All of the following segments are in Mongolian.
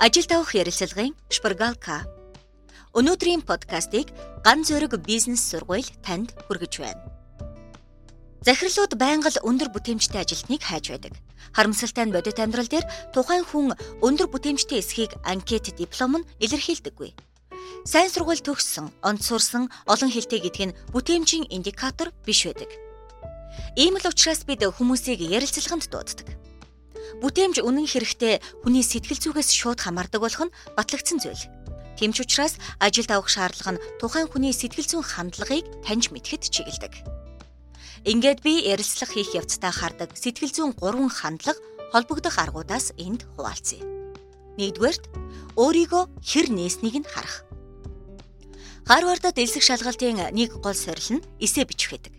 Ажил тавих ярилцлагын Шпаргалка. Өнөөдрийн подкастыг Ган зөрөг бизнес сургууль танд хүргэж байна. Захирлууд байнга л өндөр бүтээмжтэй ажилтныг хайж байдаг. Харамсалтай нь бодит амьдрал дээр тухайн хүн өндөр бүтээмжтэй эсхийг анкет диплом нь илэрхийлдэггүй. Сайн сургууль төгссөн, онц сурсан, олон хэлтэй гэдг нь бүтээмжийн индикатор биш байдаг. Ийм л учраас бид хүмүүсийг ярилцлаганд дууддаг. Бүтээмж үнэн хэрэгтээ хүний сэтгэл зүгээс шууд хамаардаг болох нь батлагдсан зүйл. Тийм ч учраас ажилд авах шаардлага нь тухайн хүний сэтгэл зүйн хандлагыг таньж мэдхэд чиглэдэг. Ингээд би ярилцлага хийх явцдаа хардаг сэтгэл зүйн гурван хандлага холбогдох аргуудаас энд хуваалцъя. Нэгдүгээрт өөрийгөө хэр нээснийг нь харах. Гарвардад элсэг шалгалтын нэг гол сорил нь эсэ бичих байдаг.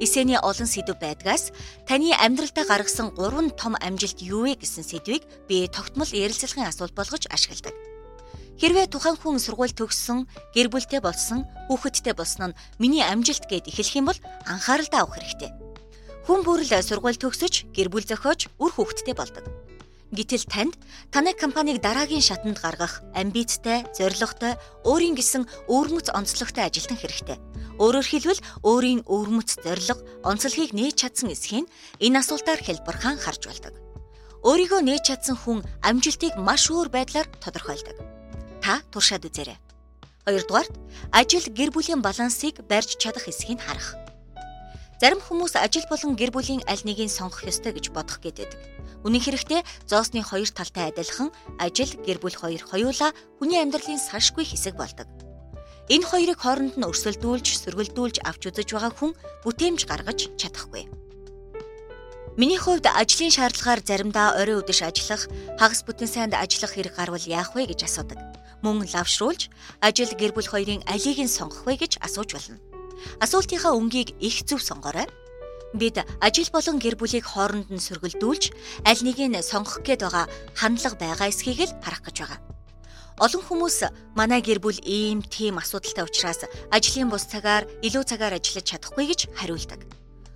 Эсэний олон сэдв байдгаас таны амьдралдаа гаргасан 3 том амжилт юу вэ гэсэн сэдвийг би тогтмол ярилцлагын асуулт болгож ашигладаг. Хэрвээ тухайн хүн сургууль төгссөн, гэр бүлтэй болсон, хүүхэдтэй болсон нь миний амжилт гэд эхлэх юм бол анхааралтай авах хэрэгтэй. Хүн бүрл сургууль төгсөж, гэр бүл зохиож, үр хүүхэдтэй болдог. Гэтэл танд танай компанийг дараагийн шатанд гаргах амбицтай, зорилготой, өөрийн гэсэн өвөрмөц онцлогтой ажилтан хэрэгтэй. Өөрөөр хэлбэл өөрийн өвөрмөц зорилго, онцлогийг нээж чадсан эсхийн энэ асуултаар хэлбэрхан харж болдог. Өөрийгөө нээж чадсан хүн амжилтыг маш өөр байдлаар тодорхойлдог. Та туршаад үзээрэй. Хоёрдугаарт ажил гэр бүлийн балансыг барьж чадах эсхийг харах. Зарим хүмүүс ажил болон гэр бүлийн аль нэгийг сонгох ёстой гэж бодох гэдэг. Үнэн хэрэгтээ зоосны хоёр талтай адилхан ажил, гэр бүл хоёр хоёулаа хүний амьдралын салшгүй хэсэг болдог. Энэ хоёрыг хооронд нь өрсөлдүүлж, сөргөлдүүлж авч үзэж байгаа хүн бүтээмж гаргаж чадахгүй. Миний хувьд ажлын шаардлагаар заримдаа орой өдөш ажиллах, хагас бүтэн сайнд ажиллах хэрэг гарвал яах вэ гэж асуудаг. Мөн лавшруулж, ажил гэр бүл хоёрын алийг нь сонгох вэ гэж асууж болно. Асуултынхаа өнгийг их зөв сонгоорой бид ажил болон гэр бүлийг хооронд нь сөргөлдүүлж аль нэгийг сонгох гээд байгаа хандлага байгаа эсхийг л харах гэж байгаа. Олон хүмүүс манай гэр бүл ийм тийм асуудалтай учраас ажлын бус цагаар илүү цагаар ажиллаж чадахгүй гэж хариулдаг.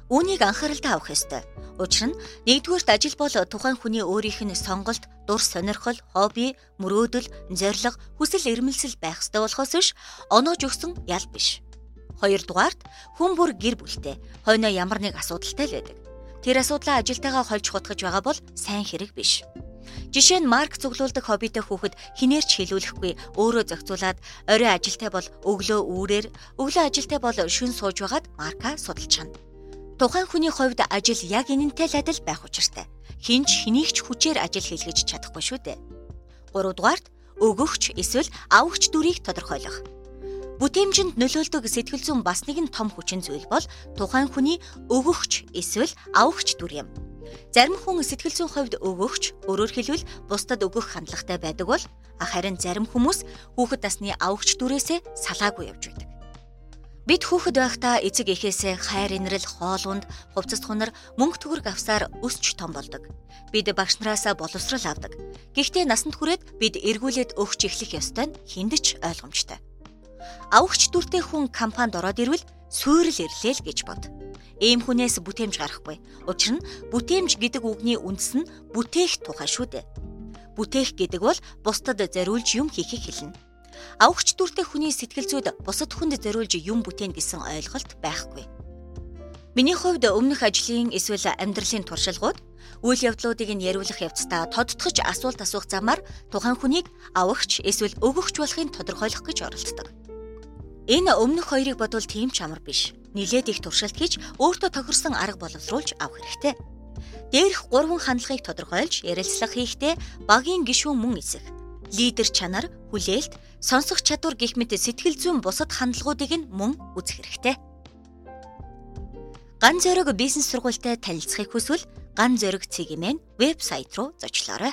Үүнийг анхааралтай авах ёстой. Учир нь нэгдүгээрт ажил бол тухайн хүний өөрийнх нь сонголт, дур сонирхол, хобби, мөрөөдөл, зориг, хүсэл эрмэлзэл байх ёстой болохоос биш оноож өгсөн ял биш. Хоёрдугаарт хүн бүр гэр бүлтэй хойноо ямар нэг асуудалтай л байдаг. Тэр асуудлаа ажилтайгаа холж хутгаж байгаа бол сайн хэрэг биш. Жишээ нь марк цуглуулдаг хоббитой хүүхэд хинээрч хилүүлэхгүй өөрөө зохицуулаад орой ажилтай бол өглөө үүрээр өглөө ажилтай бол шүн сууж байгаад марка судалж чана. Тухайн хүний хувьд ажил яг энэнтэй л адил байх учиртай. Хинч хэнийг ч хүчээр ажил хийлгэж чадахгүй шүү дээ. 3 дугаарт өгөгч эсвэл авахч дүрийг тодорхойлох. Бүтээмжинд нөлөөлдөг сэтгэл зүйн бас нэгэн том хүчин зүйл бол тухайн хүний өгөгч эсвэл авахч дүр юм. Зарим хүн сэтгэл зүйн хувьд өгөгч, өөрөөр хэлбэл бусдад өгөх хандлагатай байдаг бол харин зарим хүмүүс хүүхэд насны авахч дүрээсээ салаагүй явж байдаг. Бид хүүхэд байхдаа эцэг эхээсээ хайр инрэл хоолунд хувцас хунар мөнгө төгрөг авсаар өсч том болдог. Бид багш нараасаа боловсрал авдаг. Гэхдээ насанд хүрээд бид эргүүлээд өгч эхлэх ёстой нь хиндэж ойлгомжтой. Авахч дүртэй хүн компанид ороод ирвэл суурил ирлээ л гэж бод. Ийм хүнээс бүтээмж гарахгүй. Учир нь бүтээмж гэдэг үгний үндэс нь бүтээх тухай шүү дээ. Бүтээх гэдэг бол бусдад зориулж юм хийхийг хэлнэ. Авахч дүртэй хүний сэтгэл зүйд бусад хүнд зориулж юм бүтээн гэсэн ойлголт байхгүй. Миний хувьд өмнөх ажлын эсвэл амьдралын туршилгууд үйл явдлуудыг нь яриулах явцдаа тодтогч асуулт асуух замаар тухайн хүнийг авахч эсвэл өгөгч болохыг тодорхойлох гэж оролддог. Энэ өмнөх хоёрыг бодвол тийм ч амар биш. Нилээд их туршилт хийж өөртөө тохирсон арга боловсруулж авах хэрэгтэй. Дээрх гурван хандлагыг тодорхойлж ярилцлага хийхдээ багийн гишүүн мөн эсэх. Лидер чанар, хүлээлт, сонсох чадвар гэх мэт сэтгэл зүйн бусад хандлагуудыг нь мөн үзэх хэрэгтэй. Ган зөрөг бизнес сургуультай танилцахыг хүсвэл ган зөрөг цэгийн вебсайт руу зочлоорой.